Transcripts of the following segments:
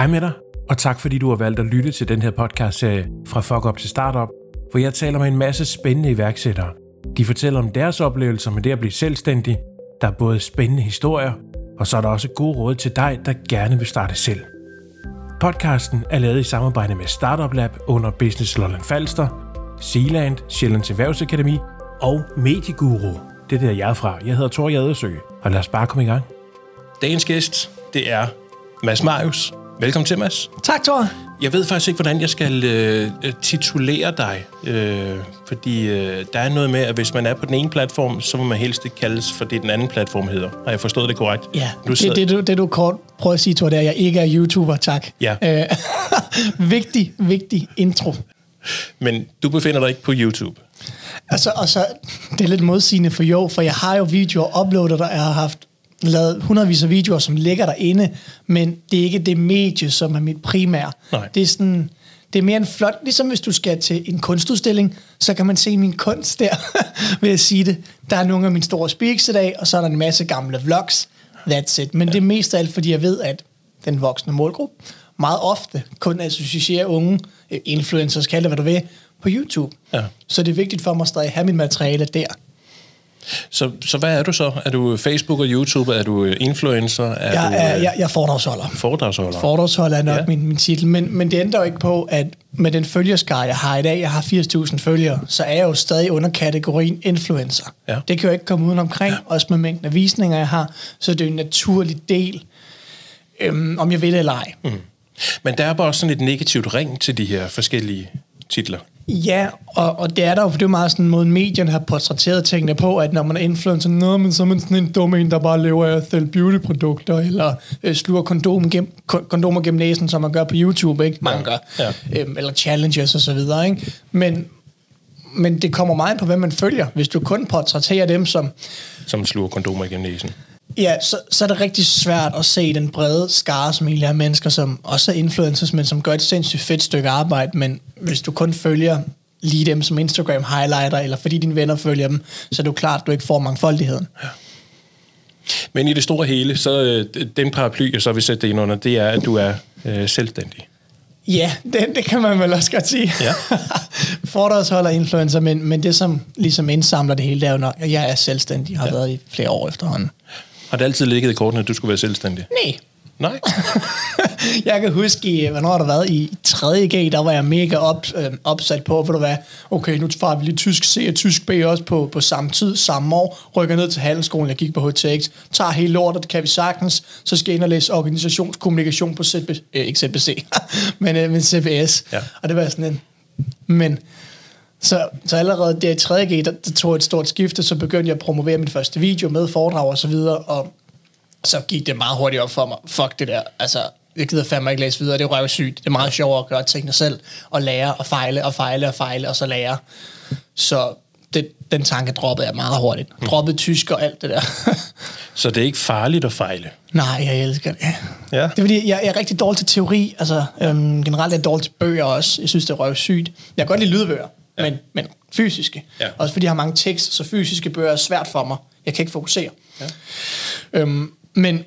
Hej med dig, og tak fordi du har valgt at lytte til den her podcast-serie fra Fuck Up til Startup, hvor jeg taler med en masse spændende iværksættere. De fortæller om deres oplevelser med det at blive selvstændig. Der er både spændende historier, og så er der også gode råd til dig, der gerne vil starte selv. Podcasten er lavet i samarbejde med Startup Lab under Business Lolland Falster, Sealand, Sjællands Erhvervsakademi og Medieguru. Det er der, jeg er fra. Jeg hedder Thor Jadersø, og lad os bare komme i gang. Dagens gæst, det er Mads Marius. Velkommen til, Mads. Tak, Thor. Jeg ved faktisk ikke, hvordan jeg skal øh, titulere dig, øh, fordi øh, der er noget med, at hvis man er på den ene platform, så må man helst ikke kaldes for det, den anden platform hedder. Har jeg forstået det korrekt? Ja, du sidder... det, det, du, det du kort prøver at sige, Thor, det er, at jeg ikke er YouTuber, tak. Ja. Øh, vigtig, vigtig intro. Men du befinder dig ikke på YouTube? Altså, altså, det er lidt modsigende for jo, for jeg har jo videoer uploadet, der jeg har haft lavet hundredvis af videoer, som ligger derinde, men det er ikke det medie, som er mit primære. Nej. Det er sådan, det er mere en flot, ligesom hvis du skal til en kunstudstilling, så kan man se min kunst der, vil jeg sige det. Der er nogle af mine store speaks i dag, og så er der en masse gamle vlogs. That's it. Men ja. det er mest af alt, fordi jeg ved, at den voksne målgruppe meget ofte kun associerer unge øh, influencers, kald det hvad du vil, på YouTube. Ja. Så det er vigtigt for mig at stadig have mit materiale der. Så, så hvad er du så? Er du Facebook og YouTube? Er du influencer? Er jeg, du, er, jeg, jeg er foredragsholder. Foredragsholder? Foredragsholder er nok Ja. min, min titel, men, men det ændrer jo ikke på, at med den følgerskare, jeg har i dag, jeg har 80.000 følgere, så er jeg jo stadig under kategorien influencer. Ja. Det kan jeg jo ikke komme uden omkring, ja. også med mængden af visninger, jeg har, så det er jo en naturlig del, øhm, om jeg vil det eller ej. Mm. Men der er bare også sådan et negativt ring til de her forskellige titler. Ja, og, og det er der jo, for det er meget sådan en måde, medierne har portrætteret tingene på, at når man er influencer, Nå, men så er man sådan en dum en, der bare lever af at sælge beautyprodukter, eller øh, sluger kondom gennem, kon- kondomer gennem næsen, som man gør på YouTube, ikke? Mange gør. Ja. Øhm, eller challenges og så videre, ikke? Men, men det kommer meget på, hvem man følger. Hvis du kun portrætterer dem som, Som sluger kondomer igennem næsen. Ja, så, så er det rigtig svært at se den brede skare, som egentlig er mennesker, som også er influencers, men som gør et sindssygt fedt stykke arbejde, men hvis du kun følger lige dem som Instagram highlighter, eller fordi dine venner følger dem, så er det jo klart, at du ikke får mangfoldigheden. Men i det store hele, så øh, den paraply, jeg så vil sætte det ind under, det er, at du er øh, selvstændig. Ja, det, det kan man vel også godt sige. Ja. Foredragsholder influencer, men, men det som ligesom indsamler det hele, det er jo nok, at jeg er selvstændig, har ja. været i flere år efterhånden. Har det altid ligget i kortene, at du skulle være selvstændig? Nej, Nej. jeg kan huske, i, hvornår har der været, i 3.G, der var jeg mega op, øh, opsat på, for du hvad, okay, nu får vi lige tysk C og tysk B også på, på samme tid, samme år, rykker ned til handelsskolen, jeg gik på HTX, tager hele lortet, det kan vi sagtens, så skal jeg ind og læse organisationskommunikation på ZB, øh, ikke ZBC, men, øh, men CBS, Ja. og det var sådan en, men så, så allerede der i 3.G, der, der tog jeg et stort skifte, så begyndte jeg at promovere min første video med foredrag og så videre, og så gik det meget hurtigt op for mig. Fuck det der. Altså, jeg gider fandme ikke læse videre. Det er røvsygt. Det er meget sjovere at gøre tingene selv. Og lære og fejle og fejle og fejle og så lære. Så det, den tanke droppede jeg meget hurtigt. Droppede tysk og alt det der. Så det er ikke farligt at fejle? Nej, jeg elsker det. Ja. Det er fordi, jeg, jeg er rigtig dårlig til teori. Altså, øhm, generelt er jeg dårlig til bøger også. Jeg synes, det er røvsygt. Jeg kan godt lide lydbøger, ja. men, men fysiske. Ja. Også fordi jeg har mange tekster, så fysiske bøger er svært for mig. Jeg kan ikke fokusere. Ja. Øhm, men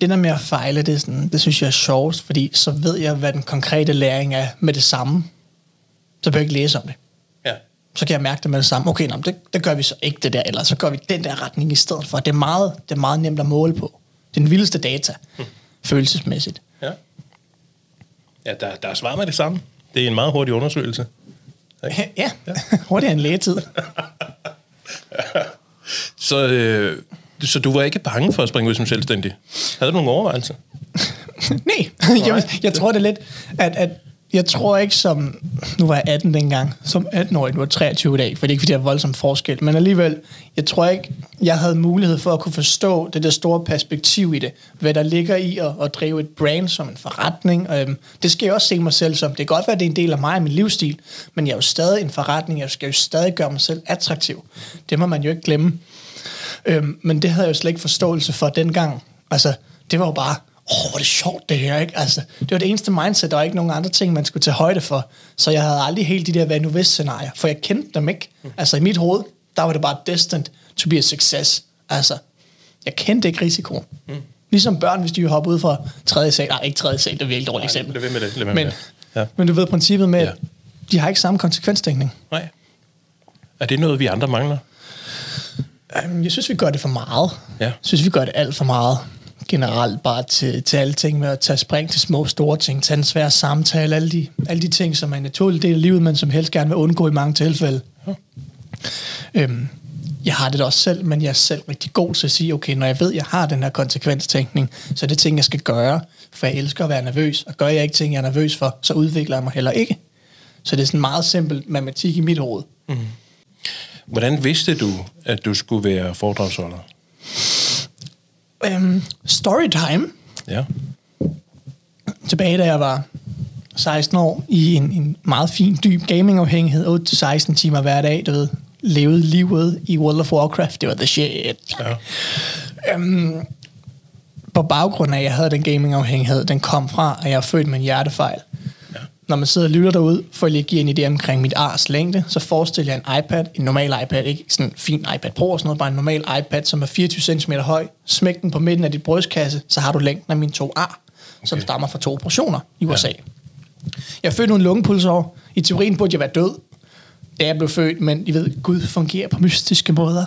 det der med at fejle, det, er sådan, det synes jeg er sjovest, fordi så ved jeg, hvad den konkrete læring er med det samme. Så behøver jeg ikke læse om det. Ja. Så kan jeg mærke det med det samme. Okay, nå, det, det gør vi så ikke det der, eller så gør vi den der retning i stedet for. Det er meget, det er meget nemt at måle på. Det er den vildeste data, hmm. følelsesmæssigt. Ja. Ja, der, der er svar med det samme. Det er en meget hurtig undersøgelse. Ja, ja. hurtigere end lægetid. Så, øh, så du var ikke bange for at springe ud som selvstændig? Havde du nogle overvejelser? Nej, jeg, jeg tror det lidt, at, at jeg tror ikke som, nu var jeg 18 dengang, som 18-årig, nu er 23 i dag, for det er ikke fordi, der er voldsom forskel, men alligevel, jeg tror ikke, jeg havde mulighed for at kunne forstå det der store perspektiv i det, hvad der ligger i at, at drive et brand som en forretning. Øhm, det skal jeg også se mig selv som. Det kan godt være, at det er en del af mig og min livsstil, men jeg er jo stadig en forretning, jeg skal jo stadig gøre mig selv attraktiv. Det må man jo ikke glemme. Øhm, men det havde jeg jo slet ikke forståelse for dengang. Altså, det var jo bare, åh, hvor er det sjovt det her, ikke? Altså, det var det eneste mindset, der var ikke nogen andre ting, man skulle tage højde for. Så jeg havde aldrig helt de der hvad nu hvis scenarier, for jeg kendte dem ikke. Altså, i mit hoved, der var det bare destined to be a success. Altså, jeg kendte ikke risikoen. Ligesom børn, hvis de vil hoppe ud fra tredje sal. Nej, ikke tredje sal, det er virkelig et dårligt eksempel. Lad være med det. Lad være Men, med det. Ja. men du ved princippet med, Ja. at de har ikke samme konsekvensdækning. Nej. Er det noget, vi andre mangler? Øhm, Jeg synes, vi gør det for meget. Ja. Jeg synes, vi gør det alt for meget generelt bare til, til alle ting med at tage spring til små store ting, tage en svær samtale, alle de, alle de ting, som er en naturlig del af livet, men som helst gerne vil undgå i mange tilfælde. Ja. Øhm, jeg har det da også selv, men jeg er selv rigtig god til at sige, okay, når jeg ved, jeg har den her konsekvenstænkning, så er det ting, jeg skal gøre, for jeg elsker at være nervøs, og gør jeg ikke ting, jeg er nervøs for, så udvikler jeg mig heller ikke. Så det er sådan meget simpelt matematik i mit hoved. Hvordan vidste du, at du skulle være foredragsholder? Øhm, storytime, Ja. tilbage da jeg var 16 år, i en, en meget fin, dyb gamingafhængighed, 8-16 timer hver dag, du ved, levede livet i World of Warcraft, det var the shit. ja. Øhm, på baggrund af, at jeg havde den gamingafhængighed, den kom fra, at jeg er født med en hjertefejl. Ja. Når man sidder og lytter derude, for at lige give en idé omkring mit ars længde, så forestiller jeg en iPad, en normal iPad, ikke sådan en fin iPad Pro og sådan noget, bare en normal iPad, som er 24 cm høj. Smæk den på midten af dit brystkasse, så har du længden af mine to ar, okay. som stammer fra to operationer i USA. Jeg er født uden lungepulsår. I teorien burde jeg være død, da jeg blev født, men I ved, Gud fungerer på mystiske måder.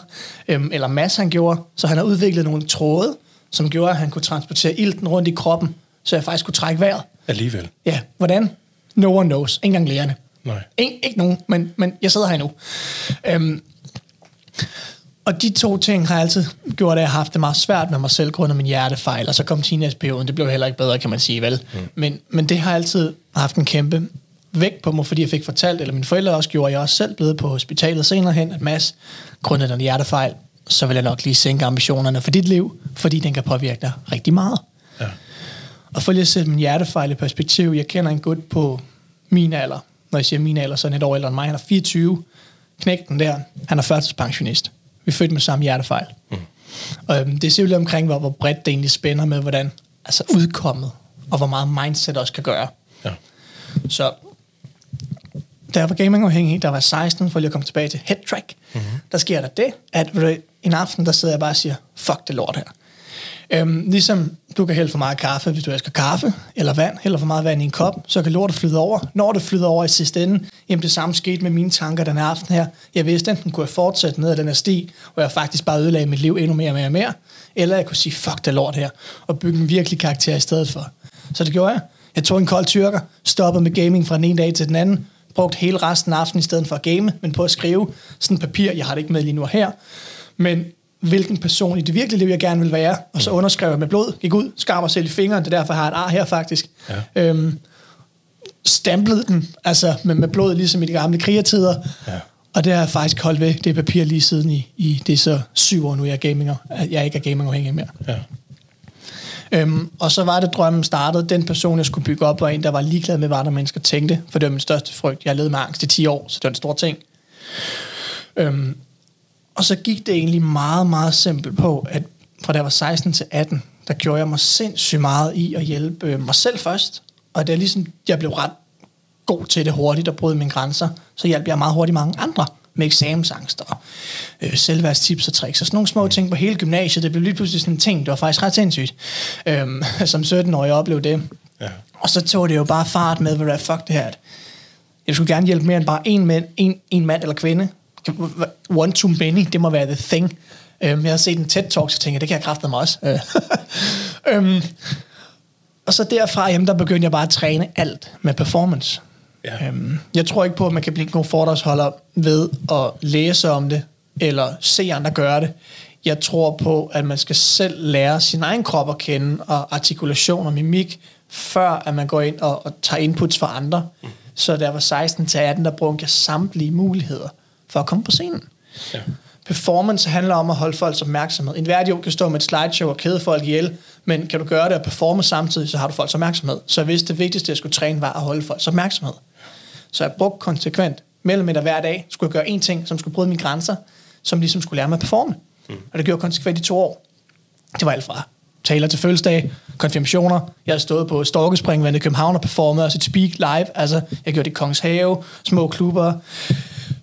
Øhm, eller Mads han gjorde, så han har udviklet nogle tråde, som gjorde, at han kunne transportere ilten rundt i kroppen, så jeg faktisk kunne trække vejret. Alligevel. Ja, hvordan? No one knows. Ikke engang lærerne. Nej. Ikke, ikke nogen, men, men jeg sidder her endnu. Øhm, og de to ting har altid gjort, at jeg har haft det meget svært med mig selv, grundet min hjertefejl, og så kom teenageperioden, det blev heller ikke bedre, kan man sige, vel? Mm. Men, men det har altid haft en kæmpe vægt på mig, fordi jeg fik fortalt, eller mine forældre også gjorde, og jeg også selv blevet på hospitalet senere hen, at Mads, grundet af en hjertefejl, så vil jeg nok lige sænke ambitionerne for dit liv, fordi den kan påvirke dig rigtig meget. Ja. Og for lige at sætte min hjertefejl i perspektiv, jeg kender en gut på min alder. Når jeg siger min alder, så er han et år ældre end mig. Han er 24. Knægten der, han er førtidspensionist. Vi er født med samme hjertefejl. Mm. Og øhm, det jo lidt omkring, hvor, hvor bredt det egentlig spænder med, hvordan altså udkommet, og hvor meget mindset også kan gøre. Ja. Så da jeg var gamingafhængig, der var 16, for lige at komme tilbage til headtrack, mm-hmm. der sker der det, at en aften, der sidder jeg bare og siger, fuck det lort her. Øhm, ligesom du kan hælde for meget kaffe, hvis du elsker kaffe, eller vand, eller for meget vand i en kop, så kan lortet flyde over. Når det flyder over i sidste ende, jamen det samme skete med mine tanker den her aften her. Jeg vidste, enten kunne jeg fortsætte ned ad den her sti, hvor jeg faktisk bare ødelagde mit liv endnu mere og mere og mere, eller jeg kunne sige, fuck det lort her, og bygge en virkelig karakter i stedet for. Så det gjorde jeg. Jeg tog en kold tyrker, stoppede med gaming fra den ene dag til den anden, brugt hele resten af aftenen i stedet for at game, men på at skrive sådan et papir, jeg har det ikke med lige nu her, men hvilken person i det virkelige liv, jeg gerne vil være, og så underskrev jeg med blod, gik ud, skar mig selv i fingeren, det er derfor, jeg har et ar her faktisk. Ja. Øhm, stamplede den, altså med, med blod, ligesom i de gamle krigertider, Ja. og det har jeg faktisk holdt ved, det papir lige siden i, i det er så syv år nu, jeg er gaminger, jeg ikke er gamingafhængig mere. Ja. Øhm, og så var det, drømmen startede. Den person, jeg skulle bygge op, var en, der var ligeglad med, hvad andre mennesker tænkte. For det var min største frygt. Jeg levede med angst i 10 år, så det var en stor ting. Øhm, og så gik det egentlig meget, meget simpelt på, at fra da jeg var 16 til 18, der gjorde jeg mig sindssygt meget i at hjælpe mig selv først. Og det er ligesom, jeg blev ret god til det hurtigt og bryde mine grænser, så hjalp jeg meget hurtigt mange andre med eksamensangst og øh, selvværdstips og tricks og sådan nogle små ting på hele gymnasiet. Det blev lige pludselig sådan en ting, det var faktisk ret sindssygt. Øhm, som 17-årig oplevede det. Ja. Og så tog det jo bare fart med, hvad fuck det her. at Jeg skulle gerne hjælpe mere end bare en mand, en, en mand eller kvinde. One too many, det må være the thing. Øhm, jeg har set en TED-talk, så tænkte jeg, det kan jeg kræfte mig også. Øh. øhm, og så derfra, jamen, der begyndte jeg bare at træne alt med performance. Ja. Øhm, jeg tror ikke på, at man kan blive en god foredragsholder ved at læse om det, eller se andre gøre det. Jeg tror på, at man skal selv lære sin egen krop at kende, og artikulation og mimik, før at man går ind og, og tager inputs fra andre. Mm. Så da jeg var 16 til 18, der brugte jeg samtlige muligheder for at komme på scenen. Ja. Performance handler om at holde folks opmærksomhed. En værdig kan stå med et slideshow og kæde folk ihjel, men kan du gøre det og performe samtidig, så har du folks opmærksomhed. Så vidste, det vigtigste, jeg skulle træne, var at holde folks opmærksomhed. Så jeg brugte konsekvent mellem et hver dag, skulle jeg gøre en ting, som skulle bryde mine grænser, som ligesom skulle lære mig at performe. Mm. Og det gjorde jeg konsekvent i to år. Det var alt fra taler til fødselsdag, konfirmationer. Jeg har stået på Storkespringvandet i København og performet og sit speak live. Altså, jeg gjorde det i Kongens Have, små klubber,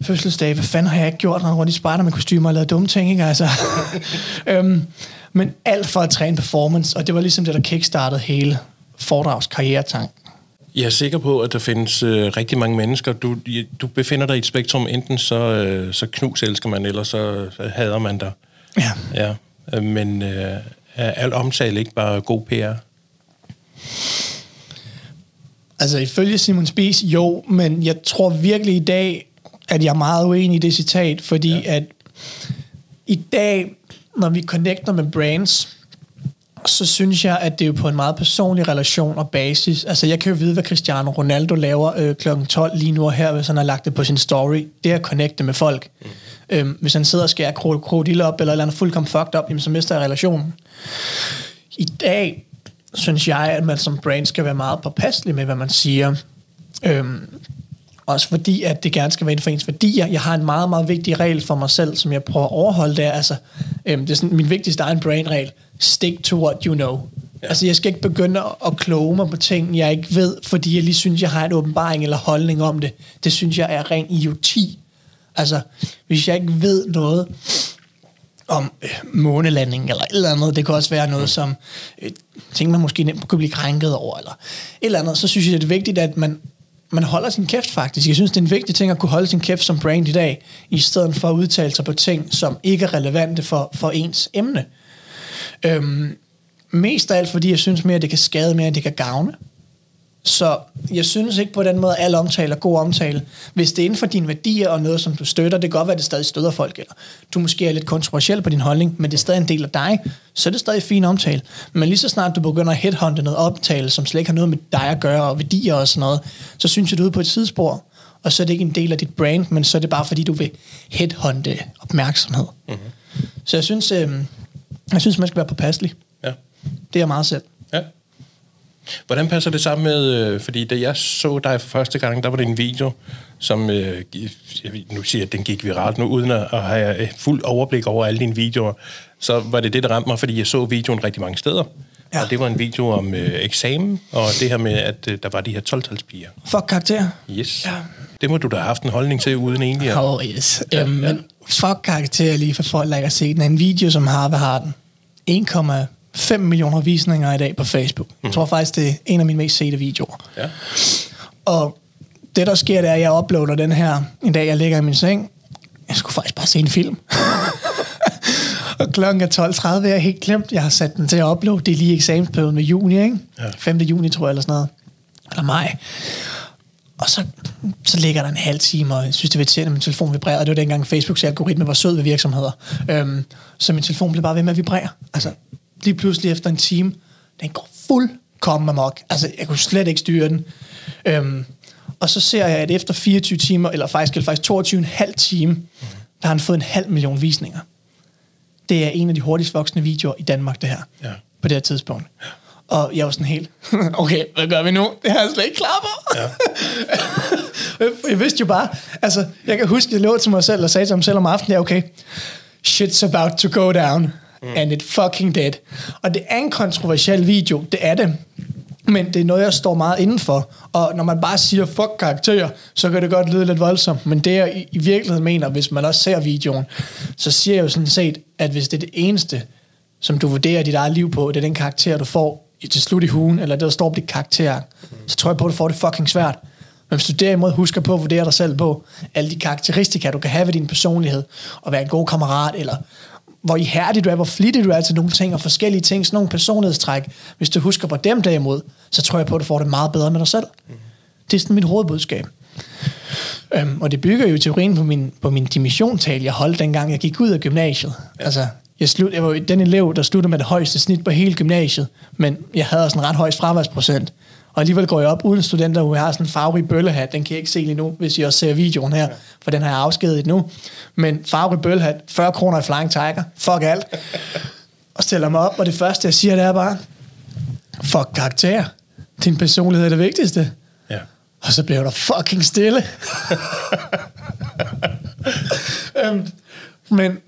fødselsdag. Hvad fanden har jeg ikke gjort? Rundt i spejder med kostymer og lavet dumme ting, ikke? Altså. øhm, men alt for at træne performance, og det var ligesom det, der kickstartede hele foredragskarrieretanken. Jeg er sikker på, at der findes øh, rigtig mange mennesker. Du, du befinder dig i et spektrum, enten så, øh, så knus elsker man, eller så, så hader man dig. Ja. ja. Øh, men øh, er al omtale ikke bare god PR? Altså ifølge Simon Spies, jo, men jeg tror virkelig i dag, at jeg er meget uenig i det citat, fordi ja. at i dag, når vi connecter med brands, så synes jeg, at det er jo på en meget personlig relation og basis. Altså, jeg kan jo vide, hvad Cristiano Ronaldo laver øh, kl. 12 lige nu og her, hvis han har lagt det på sin story. Det er at connecte med folk. Mm. Øhm, hvis han sidder og skærer krokodil op, eller eller andet fuldkommen fucked up, jamen, så mister jeg relationen. I dag synes jeg, at man som brand skal være meget påpasselig med, hvad man siger. Øhm, også fordi, at det gerne skal være inden for ens værdier. Jeg har en meget, meget vigtig regel for mig selv, som jeg prøver at overholde. Det er, altså, øhm, det er sådan, min vigtigste egen brand-regel. Stick to what you know. Ja. Altså, jeg skal ikke begynde at kloge mig på ting, jeg ikke ved, fordi jeg lige synes, jeg har en åbenbaring eller holdning om det. Det synes jeg er ren idioti. Altså, hvis jeg ikke ved noget om øh, månelanding eller et eller andet, det kan også være noget, som øh, ting, man måske nemt kunne blive krænket over, eller et eller andet, så synes jeg, det er vigtigt, at man man holder sin kæft faktisk. Jeg synes, det er en vigtig ting at kunne holde sin kæft som brand i dag, i stedet for at udtale sig på ting, som ikke er relevante for, for ens emne. Øhm, mest af alt, fordi jeg synes mere, at det kan skade mere, end det kan gavne. Så jeg synes ikke på den måde, at al omtale er god omtale. Hvis det er inden for dine værdier og noget, som du støtter, det kan godt være, at det stadig støtter folk, eller du måske er lidt kontroversiel på din holdning, men det er stadig en del af dig, så er det stadig fin omtale. Men lige så snart du begynder at headhunte noget omtale, som slet ikke har noget med dig at gøre, og værdier og sådan noget, så synes jeg, du er ude på et sidespor, og så er det ikke en del af dit brand, men så er det bare, fordi du vil headhunte opmærksomhed. Mm-hmm. Så jeg synes, øh, jeg synes, man skal være påpasselig. Ja. Det er meget selv. Hvordan passer det sammen med, øh, fordi da jeg så dig for første gang, der var det en video, som, øh, nu siger jeg, at den gik viralt nu, uden at, have fuld overblik over alle dine videoer, så var det det, der ramte mig, fordi jeg så videoen rigtig mange steder. Ja. Og det var en video om øh, eksamen, og det her med, at øh, der var de her 12-talspiger. Fuck karakter. Yes. Ja. Det må du da have haft en holdning til, uden egentlig at... Oh, yes. Ja, um, ja. Men fuck karakter lige for folk, der ikke har set den. En video, som har, hvad har den? 5 millioner visninger i dag på Facebook. Mm. Jeg tror faktisk, det er en af mine mest sete videoer. Ja. Og det, der sker, det er, at jeg uploader den her en dag, jeg ligger i min seng. Jeg skulle faktisk bare se en film. og klokken er 12.30, jeg er helt glemt. Jeg har sat den til at uploade. Det er lige eksamensperioden med juni, ikke? Ja. 5. juni, tror jeg, eller sådan noget. Eller maj. Og så, så ligger der en halv time, og jeg synes, det er irriterende, at min telefon vibrerer. Det var dengang Facebooks algoritme var sød ved virksomheder. Øhm, så min telefon blev bare ved med at vibrere. Altså, lige pludselig efter en time, den går fuldkommen amok. Altså, jeg kunne slet ikke styre den. Øhm, og så ser jeg, at efter 24 timer, eller faktisk, eller faktisk 22 en halv time, der har han fået en halv million visninger. Det er en af de hurtigst voksende videoer i Danmark, det her. Ja. På det her tidspunkt. Og jeg var sådan helt, okay, hvad gør vi nu? Det har jeg slet ikke klar på. Ja. jeg vidste jo bare, altså, jeg kan huske, at jeg lå til mig selv og sagde til mig selv om aftenen, ja, okay, shit's about to go down mm. and it fucking dead. Og det er en kontroversiel video, det er det. Men det er noget, jeg står meget indenfor. Og når man bare siger fuck karakterer, så kan det godt lyde lidt voldsomt. Men det jeg i, i virkeligheden mener, hvis man også ser videoen, så siger jeg jo sådan set, at hvis det er det eneste, som du vurderer dit eget liv på, det er den karakter, du får til slut i hugen, eller det, der står på dit karakter, så tror jeg på, at du får det fucking svært. Men hvis du derimod husker på at vurdere dig selv på alle de karakteristika, du kan have ved din personlighed, og være en god kammerat, eller hvor ihærdig du er, hvor flittig du er til nogle ting, og forskellige ting, sådan nogle personlighedstræk. Hvis du husker på dem derimod, så tror jeg på, at du får det meget bedre med dig selv. Det er sådan mit hovedbudskab. Øhm, og det bygger jo teorien på min, på min dimissiontal, jeg holdt dengang, jeg gik ud af gymnasiet. Ja. Altså, jeg, slut, jeg var den elev, der sluttede med det højeste snit på hele gymnasiet, men jeg havde også en ret høj fraværsprocent. Og alligevel går jeg op uden studenter, hvor jeg har sådan en farverig bøllehat. Den kan jeg ikke se lige nu, hvis I også ser videoen her, for den har jeg afskediget nu. Men farverig bøllehat, 40 kroner i Flying Tiger, fuck alt. Og stiller mig op, og det første, jeg siger, det er bare, fuck karakter. Din personlighed er det vigtigste. Ja. Og så bliver der fucking stille. øhm, men,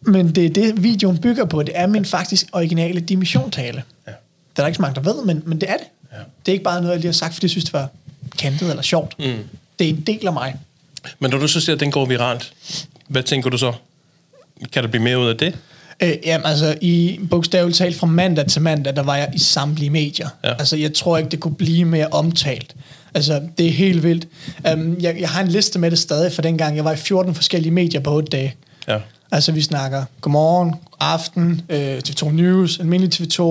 men det er det, videoen bygger på. Det er min faktisk originale dimissiontale. Ja. Det er der ikke så mange, der ved, men, men det er det. Ja. Det er ikke bare noget, jeg lige har sagt, fordi jeg synes, det var kantet eller sjovt. Mm. Det er en del af mig. Men når du så siger, at den går viralt, hvad tænker du så? Kan der blive mere ud af det? Øh, jamen, altså, i bogstaveligt talt fra mandag til mandag, der var jeg i samtlige medier. Ja. Altså, jeg tror ikke, det kunne blive mere omtalt. Altså, det er helt vildt. Um, jeg, jeg har en liste med det stadig fra dengang. Jeg var i 14 forskellige medier på 8 dage. Ja. Altså, vi snakker Godmorgen, Aften, øh, TV2 News, Almindelig TV2,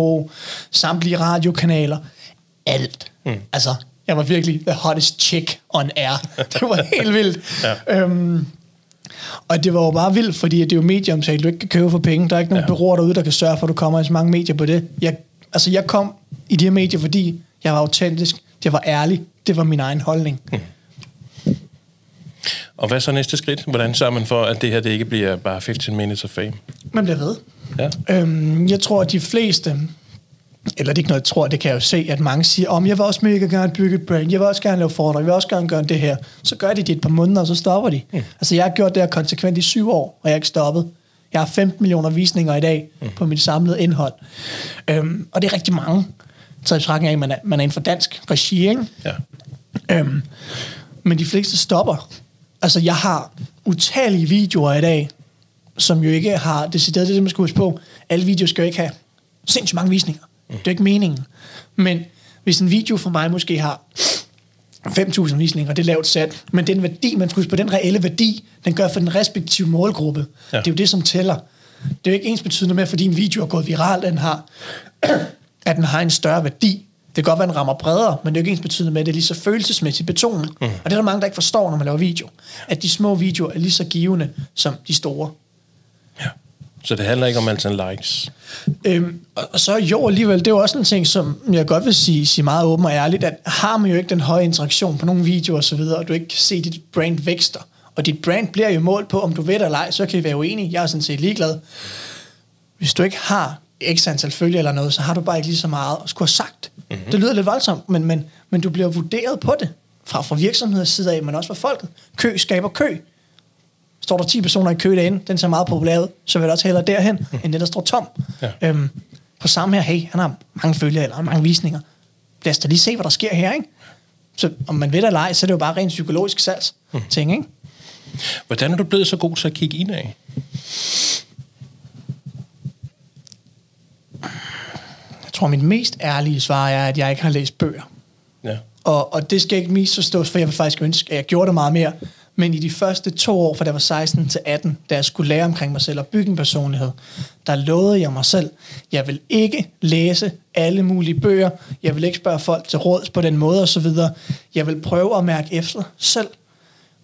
samtlige radiokanaler. Alt. Mm. Altså, jeg var virkelig the hottest chick on air. Det var helt vildt. Ja. Øhm, og det var jo bare vildt, fordi det er jo medieomtale, du ikke kan købe for penge. Der er ikke nogen ja. Bureauer derude, der kan sørge for, at du kommer i så mange medier på det. Jeg, altså, jeg kom i de her medier, fordi jeg var autentisk, jeg var ærlig, det var min egen holdning. Mm. Og hvad er så næste skridt? Hvordan sørger man for, at det her det ikke bliver bare 15 minutes of fame? Man bliver ved. Ja. Øhm, jeg tror, at de fleste, eller det er ikke noget, jeg tror, det kan jeg jo se, at mange siger, om jeg vil også mega gerne bygge et brand, jeg vil også gerne lave foredrag, jeg vil også gerne gøre det her. Så gør de det et par måneder, og så stopper de. Mm. Altså, jeg har gjort det her konsekvent i syv år, og jeg er ikke stoppet. Jeg har 15 millioner visninger i dag mm. på mit samlede indhold. Øhm, og det er rigtig mange. Så i betragtning af, at man er, man er inden for dansk regi, ikke? Ja. Øhm, men de fleste stopper. Altså, jeg har utallige videoer i dag, som jo ikke har decideret det, det man skal huske på. Alle videoer skal jo ikke have sindssygt mange visninger. Det er ikke meningen. Men hvis en video for mig måske har 5.000 visninger, det er lavt sat, men den værdi, man skal huske på, den reelle værdi, den gør for den respektive målgruppe. Ja. Det er jo det, som tæller. Det er jo ikke ens betydende med, fordi en video er gået viral, den har, at den har en større værdi. Det kan godt være, at den rammer bredere, men det er jo ikke ens betydende med, at det er lige så følelsesmæssigt betonet. Mm. Og det er der mange, der ikke forstår, når man laver video. At de små videoer er lige så givende som de store. Så det handler ikke om altid likes. Øhm, og, så jo alligevel, det er jo også en ting, som jeg godt vil sige, sige meget åben og ærligt, at har man jo ikke den høje interaktion på nogle videoer osv., og, og du ikke kan se, dit brand vækster, og dit brand bliver jo målt på, om du ved det eller ej, så kan I være uenige. Jeg er sådan set ligeglad. Hvis du ikke har x antal følgere eller noget, så har du bare ikke lige så meget at skulle have sagt. Mm-hmm. Det lyder lidt voldsomt, men, men, men du bliver vurderet på det. Fra, fra virksomheders side af, men også fra folket. Kø skaber kø. Står der 10 personer i kø derinde, den ser meget populær ud, så vil jeg også hellere derhen, mm. end den, der står tom. Ja. Øhm, på samme her, hey, han har mange følgere, eller mange visninger. Lad os da lige se, hvad der sker her, ikke? Så om man ved det eller ej, så er det jo bare rent psykologisk salgs mm. ting, ikke? Hvordan er du blevet så god til at kigge indad? Jeg tror, mit mest ærlige svar er, at jeg ikke har læst bøger. Ja. Og, og det skal ikke misforstås, for jeg vil faktisk ønske, at jeg gjorde det meget mere. Men i de første to år, fra jeg var 16 til 18, da jeg skulle lære omkring mig selv og bygge en personlighed, der lovede jeg mig selv, jeg vil ikke læse alle mulige bøger, jeg vil ikke spørge folk til råds på den måde osv. Jeg vil prøve at mærke efter selv,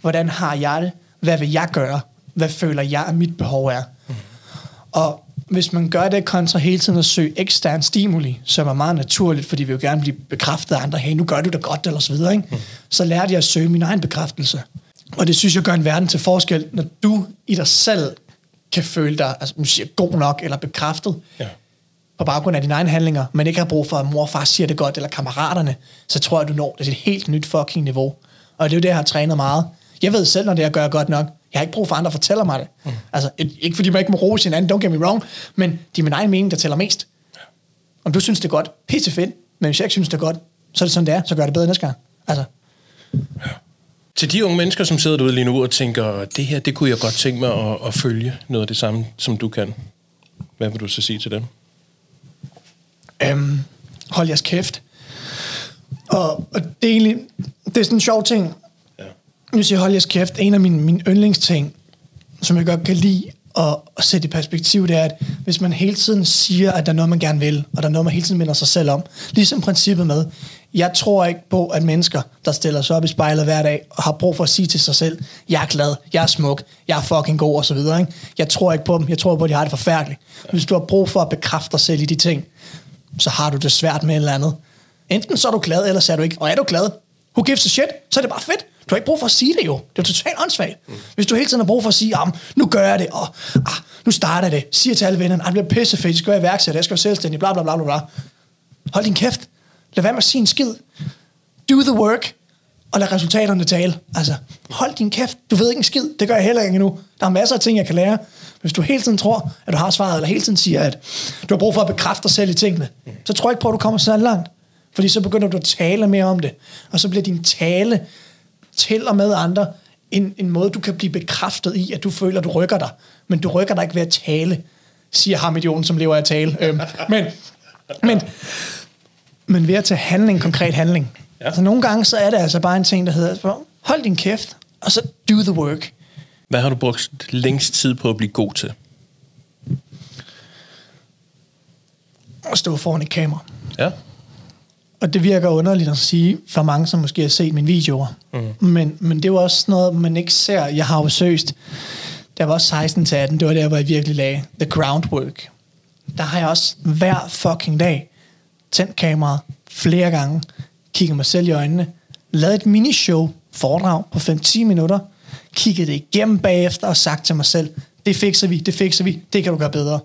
hvordan har jeg det, hvad vil jeg gøre, hvad føler jeg, at mit behov er. Og hvis man gør det kontra hele tiden at søge ekstern stimuli, som er meget naturligt, fordi vi jo gerne blive bekræftet af andre, hey, nu gør du det godt, eller så videre, ikke? Mm. så lærte jeg at søge min egen bekræftelse. Og det synes jeg gør en verden til forskel, når du i dig selv kan føle dig altså, nu siger, god nok eller bekræftet Ja. på baggrund af dine egne handlinger, men ikke har brug for, at mor og far siger det godt, eller kammeraterne, så tror jeg, du når det til et helt nyt fucking niveau. Og det er jo det, jeg har trænet meget. Jeg ved selv, når det jeg gør godt nok. Jeg har ikke brug for, at andre fortæller mig det. Mm. Altså, ikke fordi man ikke må rose hinanden, don't get me wrong, men det er min egen mening, der tæller mest. Om du synes, det er godt, pisse fedt, men hvis jeg ikke synes, det er godt, så er det sådan, det er, så gør det bedre næste gang. Altså, Til de unge mennesker, som sidder derude lige nu og tænker, det her, det kunne jeg godt tænke mig at, at følge noget af det samme, som du kan. Hvad vil du så sige til dem? øhm, hold jeres kæft. Og, og det er egentlig, det er sådan en sjov ting. Ja. Nu siger jeg, hold jeres kæft. En af mine, mine yndlingsting, som jeg godt kan lide at, at sætte i perspektiv, det er, at hvis man hele tiden siger, at der er noget, man gerne vil, og der er noget, man hele tiden minder sig selv om, ligesom princippet med, jeg tror ikke på, at mennesker, der stiller sig op i spejlet hver dag, og har brug for at sige til sig selv, jeg er glad, jeg er smuk, jeg er fucking god, og så videre. Ikke? Jeg tror ikke på dem, jeg tror på, at de har det forfærdeligt. Hvis du har brug for at bekræfte dig selv i de ting, så har du det svært med et eller andet. Enten så er du glad, eller så er du ikke. Og er du glad, who gives a shit, så er det bare fedt. Du har ikke brug for at sige det jo. Det er totalt åndssvagt. Mm. Hvis du hele tiden har brug for at sige, ah, nu gør jeg det, og ah, nu starter jeg det, siger til alle vennerne, ah, det bliver pissefedt, jeg skal være iværksætter, jeg skal være selvstændig, bla bla bla bla. Hold din kæft. Lad være med at sige en skid. Do the work, og lad resultaterne tale. Altså, hold din kæft. Du ved ikke en skid. Det gør jeg heller ikke endnu. Der er masser af ting, jeg kan lære. Hvis du hele tiden tror, at du har svaret, eller hele tiden siger, at du har brug for at bekræfte dig selv i tingene, så tror jeg ikke på, at du kommer så langt. Fordi så begynder du at tale mere om det. Og så bliver din tale til og med andre en, en måde, du kan blive bekræftet i, at du føler, at du rykker dig. Men du rykker dig ikke ved at tale. siger ham idioten, som lever af at tale. Øhm, men, men, men ved at tage handling, konkret handling. Ja. Altså nogle gange, så er det altså bare en ting, der hedder, hold din kæft, og så do the work. Hvad har du brugt længst tid på at blive god til? At stå foran et kamera. Ja. Og det virker underligt at sige for mange, som måske har set mine videoer. Mm. Men, men det er jo også noget, man ikke ser. Jeg har jo søgt, der var 16 til 18, det var der, hvor jeg virkelig lagde the groundwork. Der har jeg også hver fucking dag tændt kameraet flere gange, kigget mig selv i øjnene, lavet et minishow, foredrag på 5-10 minutter, kigget det igennem bagefter og sagt til mig selv, det fikser vi, det fikser vi, det kan du gøre bedre.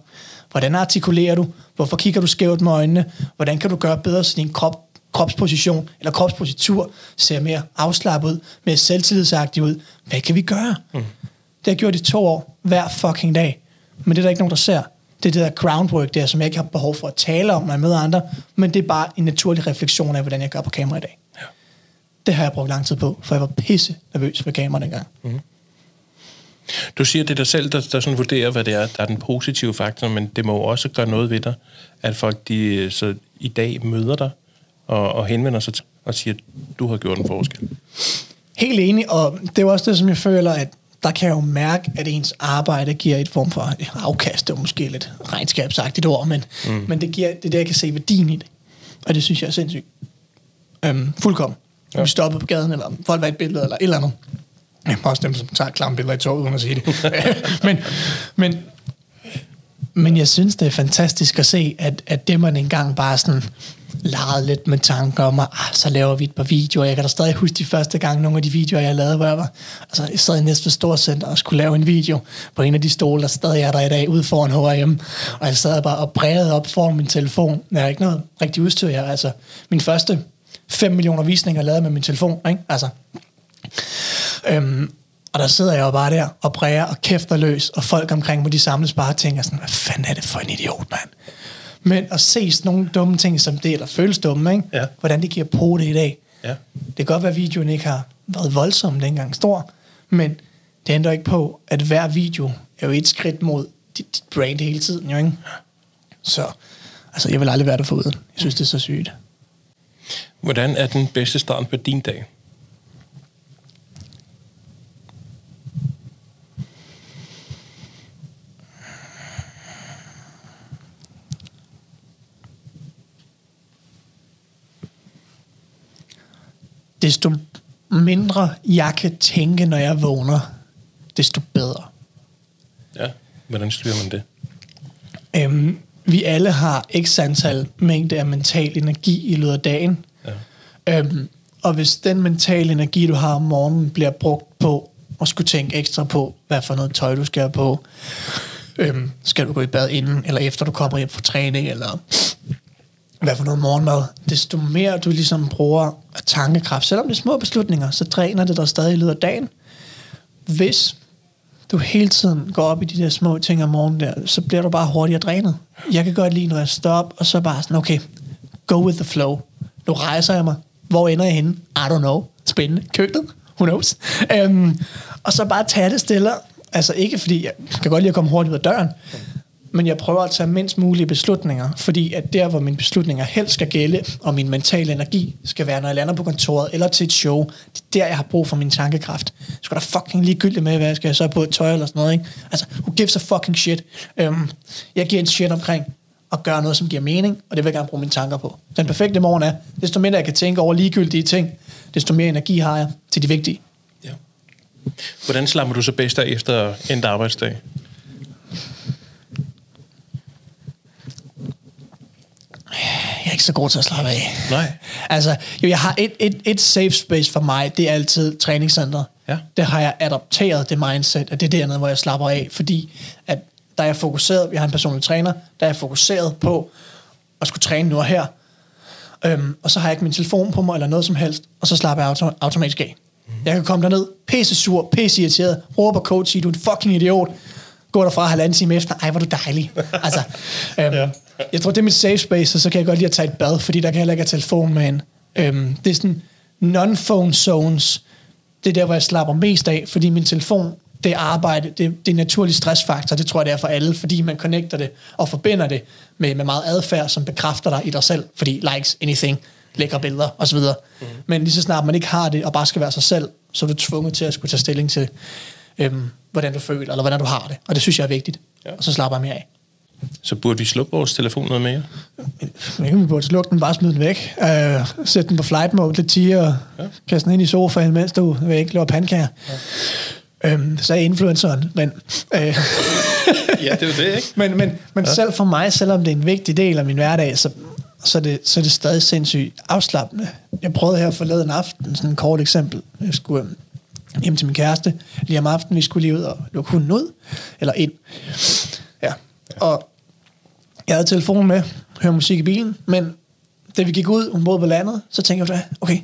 Hvordan artikulerer du? Hvorfor kigger du skævt med øjnene? Hvordan kan du gøre bedre, så din krop, kropsposition eller kropspositur ser mere afslappet ud, mere selvtillidsagtig ud? Hvad kan vi gøre? Mm. Det har jeg gjort i to år, hver fucking dag. Men det er der ikke nogen, der ser. Det er det der groundwork der, som jeg ikke har behov for at tale om, når jeg møder andre, men det er bare en naturlig refleksion af, hvordan jeg gør på kamera i dag. Ja. Det har jeg brugt lang tid på, for jeg var pisse nervøs for kamera dengang. Mm. Du siger, det er dig selv, der, der sådan vurderer, hvad det er, der er den positive faktor, men det må jo også gøre noget ved dig, at folk de, så i dag møder dig og, og henvender sig til og siger, at du har gjort en forskel. Helt enig, og det er også det, som jeg føler, at der kan jeg jo mærke, at ens arbejde giver et form for afkast. Det er måske lidt regnskabsagtigt ord, men, mm. men det, giver, det er der, jeg kan se værdien i det. Og det synes jeg er sindssygt. Øhm, fuldkommen. Ja. Vi stopper på gaden, eller folk var et billede, eller et eller andet. Jeg er også dem, som tager klamme billeder i toget, uden at sige det. men, men, men jeg synes, det er fantastisk at se, at, at det man engang bare sådan leget lidt med tanker om, at ah, så laver vi et par videoer. Jeg kan da stadig huske de første gange, nogle af de videoer, jeg lavede, hvor jeg var, altså jeg sad i Næstved Storcenter og skulle lave en video på en af de stole, der stadig er der i dag, ude foran H&M. Og jeg sad bare og brædede op foran min telefon. Jeg har ikke noget rigtig udstyr her. Altså, min første 5 millioner visninger lavet med min telefon. Ikke? Altså, øhm, og der sidder jeg jo bare der og præger og kæfter løs, og folk omkring mig, de samles bare og tænker sådan, hvad fanden er det for en idiot, mand? Men at se sådan nogle dumme ting som det, eller føles dumme, ikke? Ja. hvordan det giver på det i dag. Ja. Det kan godt være, at videoen ikke har været voldsom dengang stor, men det ændrer ikke på, at hver video er jo et skridt mod dit, dit brand hele tiden, jo ikke? Så altså, jeg vil aldrig være der foruden. Jeg synes, det er så sygt. Hvordan er den bedste start på din dag? Desto mindre jeg kan tænke, når jeg vågner, desto bedre. Ja, hvordan styrer man det? Øhm, vi alle har x antal mængde af mental energi i løbet af dagen. Ja. Øhm, og hvis den mentale energi, du har om morgenen, bliver brugt på at skulle tænke ekstra på, hvad for noget tøj du skal have på, øhm, skal du gå i bad inden, eller efter du kommer hjem fra træning, eller hvad for noget morgenmad, desto mere du ligesom bruger tankekraft, selvom det er små beslutninger, så træner det dig stadig i løbet af dagen. Hvis du hele tiden går op i de der små ting om morgenen der, så bliver du bare hurtigere drænet. Jeg kan godt lide, når jeg står op, og så bare sådan, okay, go with the flow. Nu rejser jeg mig. Hvor ender jeg henne? I don't know. Spændende. Køkkenet? Who knows? Um, og så bare tage det stille. Altså ikke fordi, jeg kan godt lide at komme hurtigt ud af døren, men jeg prøver at tage mindst mulige beslutninger, fordi at der, hvor mine beslutninger helst skal gælde, og min mentale energi skal være, når jeg lander på kontoret eller til et show, det er der, jeg har brug for min tankekraft. Så er der fucking ligegyldigt med, hvad jeg skal så på et tøj eller sådan noget, ikke? Altså, who gives a fucking shit? Øhm, jeg giver en shit omkring at gøre noget, som giver mening, og det vil jeg gerne bruge mine tanker på. Den perfekte morgen er, desto mindre jeg kan tænke over ligegyldige ting, desto mere energi har jeg til de vigtige. Ja. Hvordan slapper du så bedst af efter en arbejdsdag? jeg er ikke så god til at slappe af. Nej. Altså, jo, jeg har et, et, et safe space for mig, det er altid træningscenter. Ja. Det har jeg adopteret, det mindset, at det er dernede, hvor jeg slapper af, fordi at der er jeg fokuseret, jeg har en personlig træner, der er jeg fokuseret på at skulle træne nu og her, øhm, og så har jeg ikke min telefon på mig, eller noget som helst, og så slapper jeg auto- automatisk af. Mm. Jeg kan komme derned, pisse sur, pisse irriteret, råber coach, siger, du er en fucking idiot, gå derfra halvanden time efter, ej, hvor du dejlig. altså, øhm, ja. Jeg tror, det er mit safe space, og så kan jeg godt lide at tage et bad, fordi der kan heller ikke have telefon med en. Øhm, det er sådan non-phone zones. Det er der, hvor jeg slapper mest af, fordi min telefon det arbejde, det, det er en naturlig stressfaktor, det tror jeg det er for alle, fordi man connecter det og forbinder det med, med meget adfærd, som bekræfter dig i dig selv, fordi likes, anything, lækre billeder osv. Mm. Men lige så snart man ikke har det, og bare skal være sig selv, så er du tvunget til at skulle tage stilling til, øhm, hvordan du føler, eller hvordan du har det. Og det synes jeg er vigtigt. Ja. Og så slapper jeg mere af. Så burde vi slukke vores telefon noget mere? Men vi burde slukke den, bare smide den væk. Øh, sætte den på flight mode lidt tiger, og ja. kaste den ind i sofaen, mens du vil ikke lave pandekager. Ja. Øhm, så er influenceren, men... Øh, ja, det er det, ikke? Men, men, men ja. selv for mig, selvom det er en vigtig del af min hverdag, så, så, er det, så er det stadig sindssygt afslappende. Jeg prøvede her forleden aften, sådan et kort eksempel. Jeg skulle øhm, hjem til min kæreste lige om aftenen. Vi skulle lige ud og lukke hunden ud, eller ind. Ja. Og jeg havde telefonen med, høre musik i bilen, men da vi gik ud, hun boede på landet, så tænkte jeg, okay,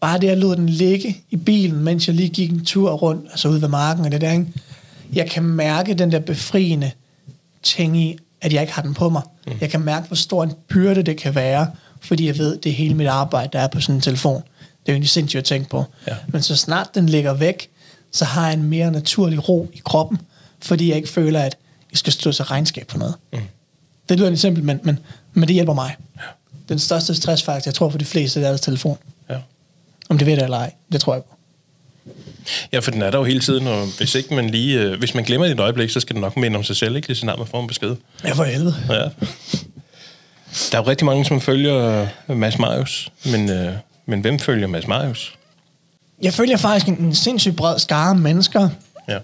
bare det, jeg lod den ligge i bilen, mens jeg lige gik en tur rundt, altså ude ved marken og det der, ikke? jeg kan mærke den der befriende ting i, at jeg ikke har den på mig. Mm. Jeg kan mærke, hvor stor en byrde det kan være, fordi jeg ved, det er hele mit arbejde, der er på sådan en telefon. Det er jo egentlig sindssygt at tænke på. Ja. Men så snart den ligger væk, så har jeg en mere naturlig ro i kroppen, fordi jeg ikke føler, at jeg skal stå til regnskab for noget. Mm. Det lyder lidt simpelt, men, men, men det hjælper mig. Ja. Den største stressfaktor, jeg tror for de fleste, det er deres telefon. Ja. Om det ved det eller ej, det tror jeg på. Ja, for den er der jo hele tiden, og hvis ikke man lige, øh, hvis man glemmer det et øjeblik, så skal den nok minde om sig selv, ikke? Det er sådan, man får en besked. Ja, for helvede. Ja. Der er jo rigtig mange, som følger Mads Marius, men, øh, men hvem følger Mads Marius? Jeg følger faktisk en, en sindssygt bred skare mennesker, ja.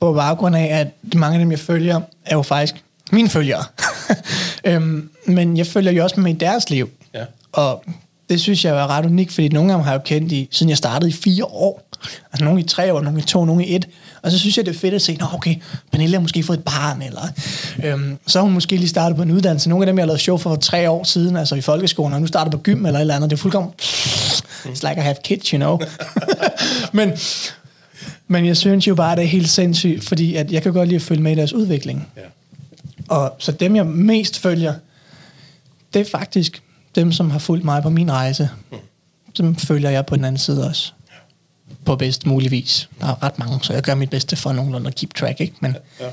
på baggrund af, at mange af dem, jeg følger, er jo faktisk mine følgere. øhm, men jeg følger jo også med i deres liv. Ja. Og det synes jeg er ret unikt, fordi nogle af dem har jeg jo kendt i, siden jeg startede i fire år. Altså nogle i tre år, nogle i to, nogle i et. Og så synes jeg, det er fedt at se, nå okay, Pernille har måske fået et barn, eller øhm, så har hun måske lige startet på en uddannelse. Nogle af dem, jeg har lavet show for tre år siden, altså i folkeskolen, og nu starter på gym eller et eller andet. Det er fuldkommen, it's like I have kids, you know. men, men jeg synes jo bare, det er helt sindssygt, fordi at jeg kan godt lide at følge med i deres udvikling. Ja. Og så dem, jeg mest følger, det er faktisk dem, som har fulgt mig på min rejse. Mm. Dem følger jeg på den anden side også på bedst mulig vis. Der er ret mange, så jeg gør mit bedste for nogenlunde at keep track, ikke? Men, ja, ja.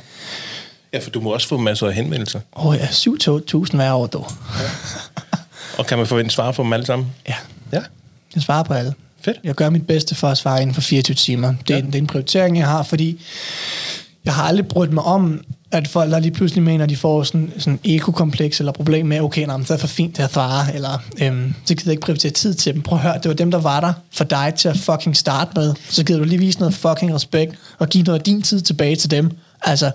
ja, for du må også få masser af henvendelser. Åh oh, ja, 7-8.000 hver år, dog. Ja. Og kan man forvente svar på dem alle sammen? Ja. Ja? Jeg svarer på alle. Fedt. Jeg gør mit bedste for at svare inden for 24 timer. Det er, ja. det er en prioritering, jeg har, fordi jeg har aldrig brugt mig om, at folk der lige pludselig mener, at de får sådan, sådan ekokompleks eller problem med, okay, nej, det er for fint til at svare, eller øhm, så gider jeg ikke prioritere tid til dem. Prøv at høre, det var dem, der var der for dig til at fucking starte med. Så gider du lige vise noget fucking respekt, og give noget af din tid tilbage til dem. Altså,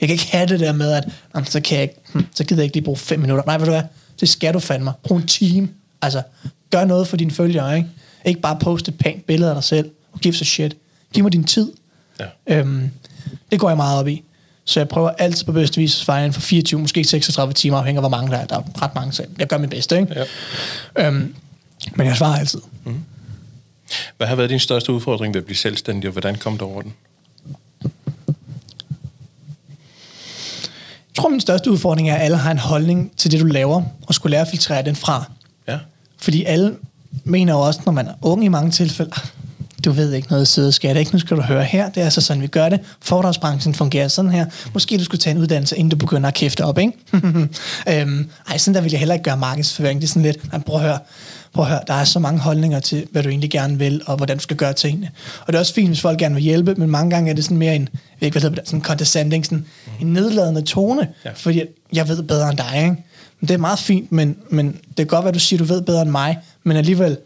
jeg kan ikke have det der med, at jamen, så, kan jeg ikke, hm, så gider jeg ikke lige bruge fem minutter. Nej, ved du hvad, det skal du fandme. Brug en time. Altså, gør noget for dine følgere, ikke? Ikke bare poste et pænt billede af dig selv, og give a shit. Giv mig din tid. Ja. Øhm, det går jeg meget op i. Så jeg prøver altid på bedste vis at svare inden for 24, måske 36 timer, afhængig af hvor mange der er. Der er ret mange, så jeg gør mit bedste. Ikke? Ja. Øhm, men jeg svarer altid. Mm. Hvad har været din største udfordring ved at blive selvstændig, og hvordan kom du over den? Jeg tror, min største udfordring er, at alle har en holdning til det, du laver, og skulle lære at filtrere den fra. Ja. Fordi alle mener jo også, når man er ung i mange tilfælde, du ved ikke noget søde skat, ikke? Nu skal du høre her, det er så sådan, vi gør det. Fordragsbranchen fungerer sådan her. Måske du skulle tage en uddannelse, inden du begynder at kæfte op, ikke? øhm, ej, sådan der vil jeg heller ikke gøre markedsføring. Det er sådan lidt, nej, prøv at høre, prøv at høre, der er så mange holdninger til, hvad du egentlig gerne vil, og hvordan du skal gøre tingene. Og det er også fint, hvis folk gerne vil hjælpe, men mange gange er det sådan mere en, jeg ikke, hvad hedder det, sådan condescending, sådan en nedladende tone, ja. fordi jeg ved bedre end dig, ikke? Men det er meget fint, men, men det kan godt være, du siger, du ved bedre end mig, men alligevel,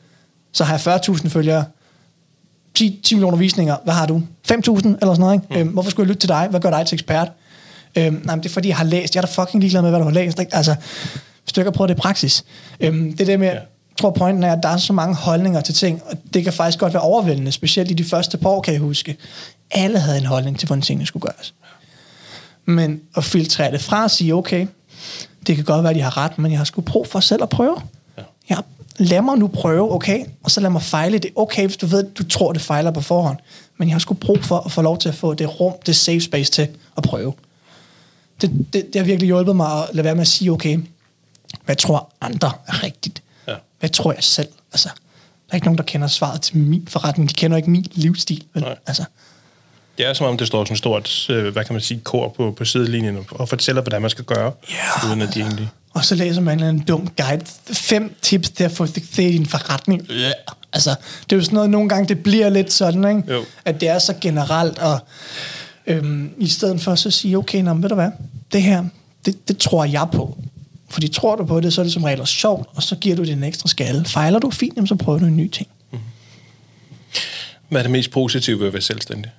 så har jeg 40.000 følgere, 10, 10 millioner visninger, hvad har du? 5.000 eller sådan noget, ikke? Mm. Øhm, hvorfor skulle jeg lytte til dig? Hvad gør dig til ekspert? Øhm, nej, men det er fordi, jeg har læst. Jeg er da fucking ligeglad med, hvad du har læst. Ikke? Altså, har prøvet det i praksis. Øhm, det der med, ja. jeg tror pointen er, at der er så mange holdninger til ting, og det kan faktisk godt være overvældende, specielt i de første par år, kan jeg huske. Alle havde en holdning til, hvordan tingene skulle gøres. Men at filtrere det fra og sige, okay, det kan godt være, at de har ret, men jeg har sgu brug for selv at prøve. Ja. Jeg har lad mig nu prøve, okay, og så lad mig fejle det. Okay, hvis du ved, du tror, det fejler på forhånd. Men jeg har sgu brug for at få lov til at få det rum, det safe space til at prøve. Det, det, det har virkelig hjulpet mig at lade være med at sige, okay, hvad tror andre er rigtigt? Ja. Hvad tror jeg selv? Altså, der er ikke nogen, der kender svaret til min forretning. De kender ikke min livsstil. Vel? Altså. Det er som om, det står sådan et stort, øh, hvad kan man sige, kor på, på sidelinjen og fortæller, hvordan man skal gøre, Ja. uden at de egentlig... Og så læser man en dum guide. Fem tips til at få succes i din forretning. Ja. Altså, det er jo sådan noget, nogle gange det bliver lidt sådan, ikke? Jo. at det er så generelt, og øhm, i stedet for så sige, okay, nå, ved du hvad, det her, det, det tror jeg på. Fordi tror du på det, så er det som regel sjovt, og så giver du det en ekstra skalle. Fejler du fint, jamen, så prøver du en ny ting. Hvad er det mest positive ved at være selvstændig?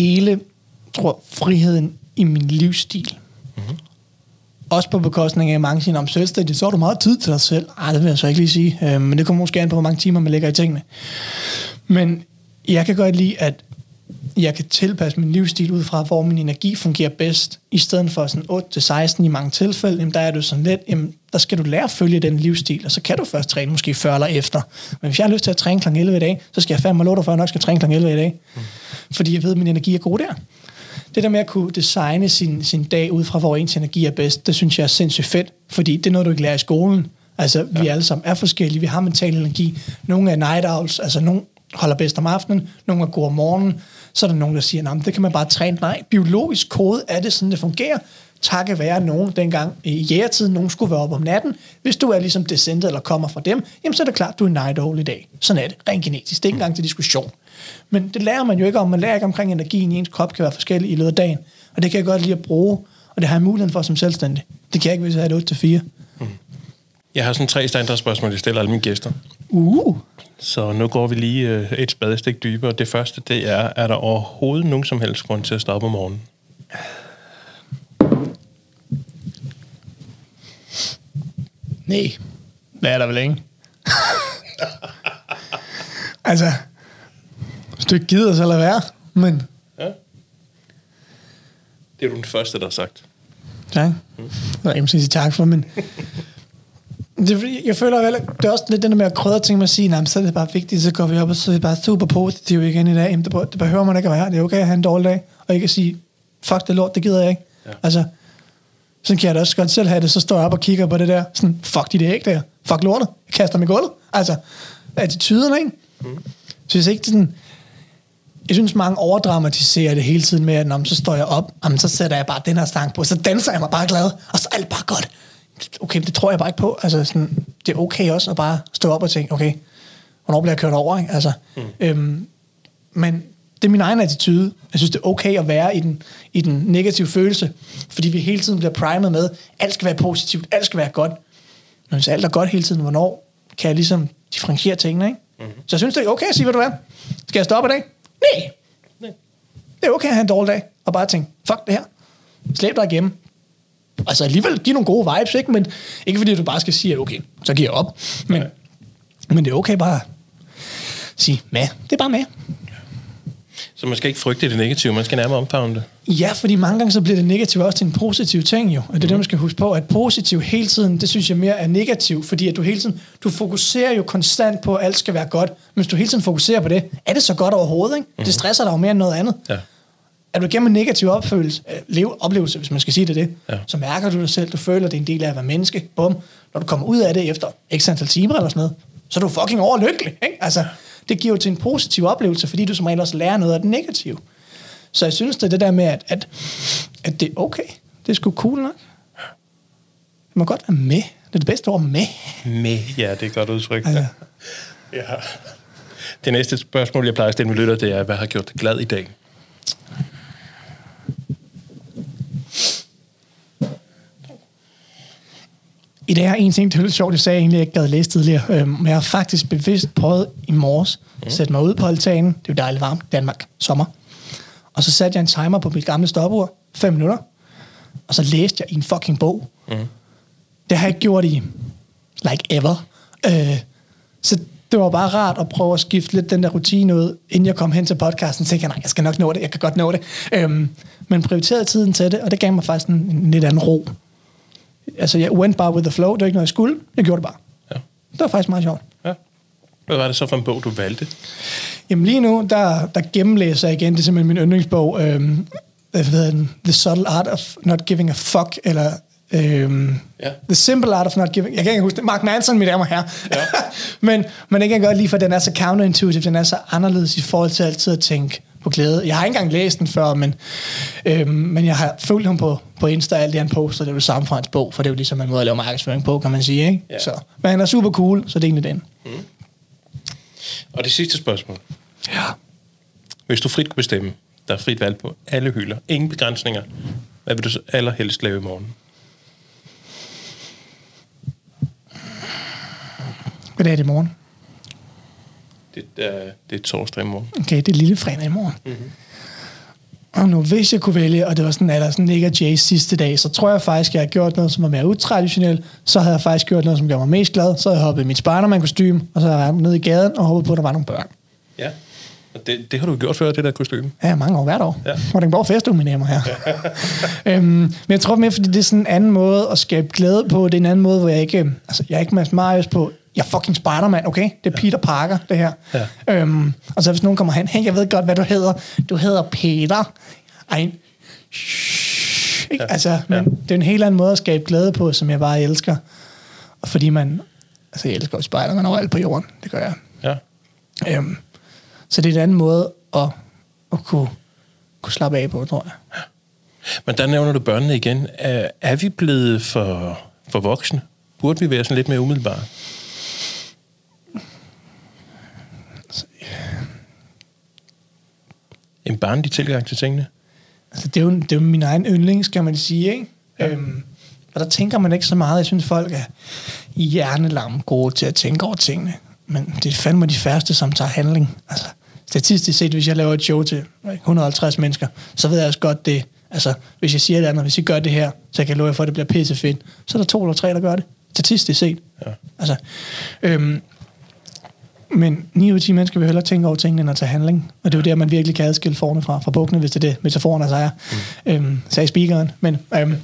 Hele, tror friheden i min livsstil. Mhm. Mm-hmm. Også på bekostning af, at mange siger, om selvstændig, så har du meget tid til dig selv. Ej, det vil jeg så ikke lige sige. Øh, men det kommer måske an på, hvor mange timer man lægger i tingene. Men jeg kan godt lide, at jeg kan tilpasse min livsstil ud fra, hvor min energi fungerer bedst, i stedet for sådan 8-16 i mange tilfælde, jamen der er du sådan lidt, jamen der skal du lære at følge den livsstil, og så kan du først træne måske før eller efter. Men hvis jeg har lyst til at træne kl. 11 i dag, så skal jeg fandme love dig for, at jeg nok skal træne kl. 11 i dag. Mm. Fordi jeg ved, at min energi er god der. Det der med at kunne designe sin, sin dag ud fra, hvor ens energi er bedst, det synes jeg er sindssygt fedt, fordi det er noget, du ikke lærer i skolen. Altså, vi ja. alle sammen er forskellige, vi har mental energi. Nogle er night owls, altså nogle holder bedst om aftenen, nogle er gode om morgenen, så er der nogen, der siger, at det kan man bare træne. Nej, biologisk kode er det sådan, det fungerer. Takket være nogen dengang i jægertiden, nogen skulle være op om natten. Hvis du er ligesom descended eller kommer fra dem, jamen så er det klart, du er night owl i dag. Sådan er det, rent genetisk. Det er ikke engang til diskussion. Men det lærer man jo ikke om. Man lærer ikke omkring energien i ens krop kan være forskellig i løbet af dagen. Og det kan jeg godt lide at bruge, og det har jeg muligheden for som selvstændig. Det kan jeg ikke, hvis jeg er det 8-4. Jeg har sådan tre standardspørgsmål, jeg stiller alle mine gæster. Uh, Så nu går vi lige øh, et spadestik dybere. Det første, det er, er der overhovedet nogen som helst grund til at stoppe om morgenen? nej. Det er der vel ikke. altså, hvis du ikke gider, så lad være. Men, Ja. Det er du den første, der har sagt. tak. Jeg vil sige tak for, men... Det, jeg føler vel, det er også lidt den der med at krydre ting med at sige, nej, så er det bare vigtigt, så går vi op og så er vi bare super positive igen i dag. Jamen, det, det behøver man ikke at være. Det er okay at have en dårlig dag, og ikke at sige, fuck det lort, det gider jeg ikke. Ja. Altså, sådan kan jeg da også godt selv have det, så står jeg op og kigger på det der, sådan, fuck dit æg der, fuck lortet, jeg kaster mig i gulvet. Altså, attituden, ikke? Mm. Så hvis ikke sådan, jeg synes, mange overdramatiserer det hele tiden med, at så står jeg op, jamen, så sætter jeg bare den her sang på, så danser jeg mig bare glad, og så er alt bare godt. Okay, det tror jeg bare ikke på. Altså, sådan, det er okay også at bare stå op og tænke, okay, hvornår bliver jeg kørt over? Ikke? Altså, mm. øhm, men det er min egen attitude. Jeg synes, det er okay at være i den, i den negative følelse, fordi vi hele tiden bliver primet med, alt skal være positivt, alt skal være godt. Men hvis alt er godt hele tiden, hvornår kan jeg ligesom differentiere tingene, ikke? Mm-hmm. Så jeg synes, det er okay at sige, hvad du er. Skal jeg stoppe i dag? Nej. Nej. Det er okay at have en dårlig dag, og bare tænke, fuck det her. Slæb dig igennem. Altså alligevel give nogle gode vibes, ikke? Men ikke fordi du bare skal sige, at okay, så giver jeg op. Men, Nej. men det er okay bare at sige, med. Det er bare med. Så man skal ikke frygte det negative, man skal nærmere omfavne det. Ja, fordi mange gange så bliver det negativt også til en positiv ting jo. Og det er det, man skal huske på, at positiv hele tiden, det synes jeg mere er negativt, fordi at du hele tiden, du fokuserer jo konstant på, at alt skal være godt. Men hvis du hele tiden fokuserer på det, er det så godt overhovedet, ikke? Det stresser dig jo mere end noget andet. Ja. Er du igennem en negativ opfølelse, øh, leve, oplevelse, hvis man skal sige det det, Ja. så mærker du dig selv, du føler, det er en del af at være menneske. Bum. Når du kommer ud af det efter x antal timer eller sådan noget, så er du fucking overlykkelig. Ikke? Altså, det giver jo til en positiv oplevelse, fordi du som regel også lærer noget af det negative. Så jeg synes, det er det der med, at, at, at det er okay. Det er sgu cool nok. Man må godt være med. Det er det bedste ord, med. Med, ja, det er et godt udtryk. Altså. Ja. ja. Det næste spørgsmål, jeg plejer at stille med lytter, det er, hvad har gjort dig glad i dag? I dag er en ting, det er lidt sjovt, jeg sagde egentlig, jeg ikke gad læse tidligere, øhm, men jeg har faktisk bevidst prøvet i morges at sætte mig ud på altanen. Det er jo dejligt varmt, Danmark, sommer. Og så satte jeg en timer på mit gamle stopur, 5 minutter, og så læste jeg i en fucking bog. Mm. Det har jeg ikke gjort i like ever. Øh, så det var bare rart at prøve at skifte lidt den der rutine ud, inden jeg kom hen til podcasten, så tænkte jeg, nej, jeg skal nok nå det, jeg kan godt nå det. Øhm, men prioriterede tiden til det, og det gav mig faktisk en, en lidt anden ro. Altså, jeg went bare with the flow, det var ikke noget, jeg skulle, jeg gjorde det bare. Ja. Det var faktisk meget sjovt. ja. Hvad var det så for en bog, du valgte? Jamen lige nu, der, der gennemlæser jeg igen, det er simpelthen min yndlingsbog, øhm, hvad hedder den? The Subtle Art of Not Giving a Fuck, eller Øhm, Ja. The Simple Art of Not Giving. Jeg kan ikke huske det. Mark Manson, mine damer og herrer. Ja. men, men det kan jeg godt lide, for den er så counterintuitive. Den er så anderledes i forhold til altid at tænke på glæde. Jeg har ikke engang læst den før, men, øhm, men jeg har fulgt ham på, på Insta, og alt det han poster, det er jo samme fra hans bog, for det er jo ligesom en måde at lave markedsføring på, kan man sige. Ikke? Ja. Så, men han er super cool, så det er egentlig den. Og det sidste spørgsmål. Ja. Hvis du frit kunne bestemme, der er frit valg på alle hylder, ingen begrænsninger, hvad vil du så allerhelst lave i morgen? Hvad er det i morgen? Det, er, det er torsdag i morgen. Okay, det er lille fredag i morgen. Mm-hmm. Og nu, hvis jeg kunne vælge, og det var sådan, eller sådan Nick og Jays sidste dag, så tror jeg faktisk, at jeg har gjort noget, som var mere utraditionelt. Så havde jeg faktisk gjort noget, som gjorde mig mest glad. Så havde jeg hoppet i mit spiderman kostume og så havde jeg ned i gaden og håbet på, at der var nogle børn. Ja. Og det, det har du gjort før, det der kostume. Ja, mange år hvert år. Ja. Ja. Og den går fest, mine damer her. øhm, men jeg tror mere, fordi det er sådan en anden måde at skabe glæde på. Det er en anden måde, hvor jeg ikke... Altså, jeg er ikke Mads Marius på... Jeg er fucking Spider-Man, okay? Det er Peter Parker, det her. Ja. Øhm, og så hvis nogen kommer hen, hey, jeg ved godt, hvad du hedder. Du hedder Peter. Ej, shh, ikke? Ja. Altså, men Ja. det er en helt anden måde at skabe glæde på, som jeg bare elsker. Og fordi man... Altså, jeg elsker jo Spider-Man overalt på jorden. Det gør jeg. Ja. Øhm, så det er en anden måde at, at kunne, kunne slappe af på, tror jeg. Men der nævner du børnene igen. Er, er vi blevet for, for voksne? Burde vi være sådan lidt mere umiddelbare? En barnlig tilgang til tingene? Altså, det, er jo, det er jo min egen yndlings, kan man sige, ikke? Ja. Øhm, og der tænker man ikke så meget. Jeg synes, folk er hjernelam gode til at tænke over tingene. Men det er fandme de færreste, som tager handling. Altså, statistisk set, hvis jeg laver et show til ikke, 150 mennesker, så ved jeg også godt det. Altså, hvis jeg siger det andet, hvis I gør det her, så jeg kan love jer for, at det bliver pissefedt, så er der to eller tre, der gør det. Statistisk set. Ja. Altså, øhm, men 9 ud af 10 mennesker vil hellere tænke over tingene, end at tage handling. Og det er jo der, man virkelig kan adskille forne fra, fra bukkene, hvis det er det, metaforen altså er, mm. øhm, sagde speakeren. Men, øhm,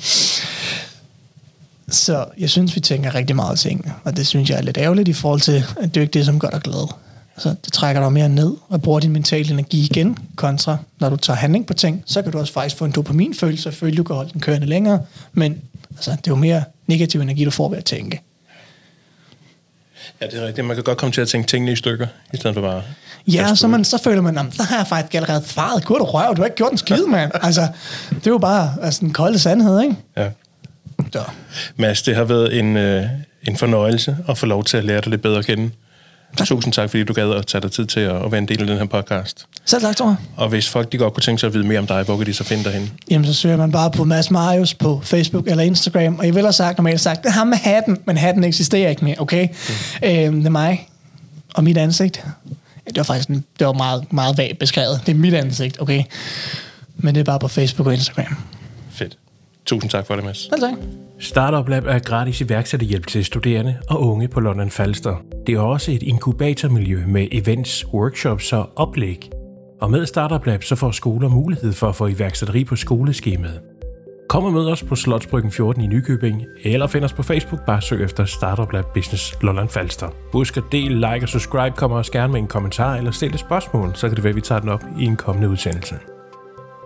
så jeg synes, vi tænker rigtig meget tingene, og det synes jeg er lidt ærgerligt i forhold til, at det er ikke det, som gør dig glad. Altså, det trækker dig mere ned og bruger din mentale energi igen, kontra når du tager handling på ting, så kan du også faktisk få en dopaminfølelse, og føle, du kan holde den kørende længere, men altså, det er jo mere negativ energi, du får ved at tænke. Ja, det er rigtigt. Man kan godt komme til at tænke tingene i stykker, i stedet for bare... Ja, at så, man, så føler man, "Jamen, så har jeg faktisk allerede faret. Gud, du røv, du har ikke gjort en skid, mand. Altså, det er jo bare altså, den kolde sandhed, ikke? Ja. Så. Mads, det har været en, øh, en fornøjelse at få lov til at lære dig lidt bedre at kende. Tak. Tusind tak, fordi du gad at tage dig tid til at, at være en del af den her podcast. Selv tak, Thor. Og hvis folk de godt kunne tænke sig at vide mere om dig, hvor kan de så finde dig henne? Jamen, så søger man bare på Mads Marius på Facebook eller Instagram. Og jeg vil have sagt, normalt sagt, det er ham med hatten, men hatten eksisterer ikke mere, okay? Mm. Øhm, det er mig og mit ansigt. Det var faktisk en, det var meget, meget vagt beskrevet. Det er mit ansigt, okay? Men det er bare på Facebook og Instagram. Fedt. Tusind tak for det, Mads. Selv tak. Startup Lab er gratis iværksætterhjælp til studerende og unge på London Falster. Det er også et inkubatormiljø med events, workshops og oplæg. Og med Startup Lab så får skoler mulighed for at få iværksætteri på skoleskemaet. Kom og mød os på Slotsbryggen 14 i Nykøbing, eller find os på Facebook, bare søg efter Startup Lab Business Lolland Falster. Husk at del, like og subscribe, kommer også gerne med en kommentar eller stille et spørgsmål, så kan det være, at vi tager den op i en kommende udsendelse.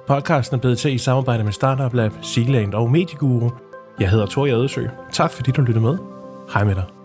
Podcasten er blevet til i samarbejde med Startup Lab, Sealand og Medieguru. Jeg hedder Tor Jadesø. Tak fordi du lyttede med. Hej med dig.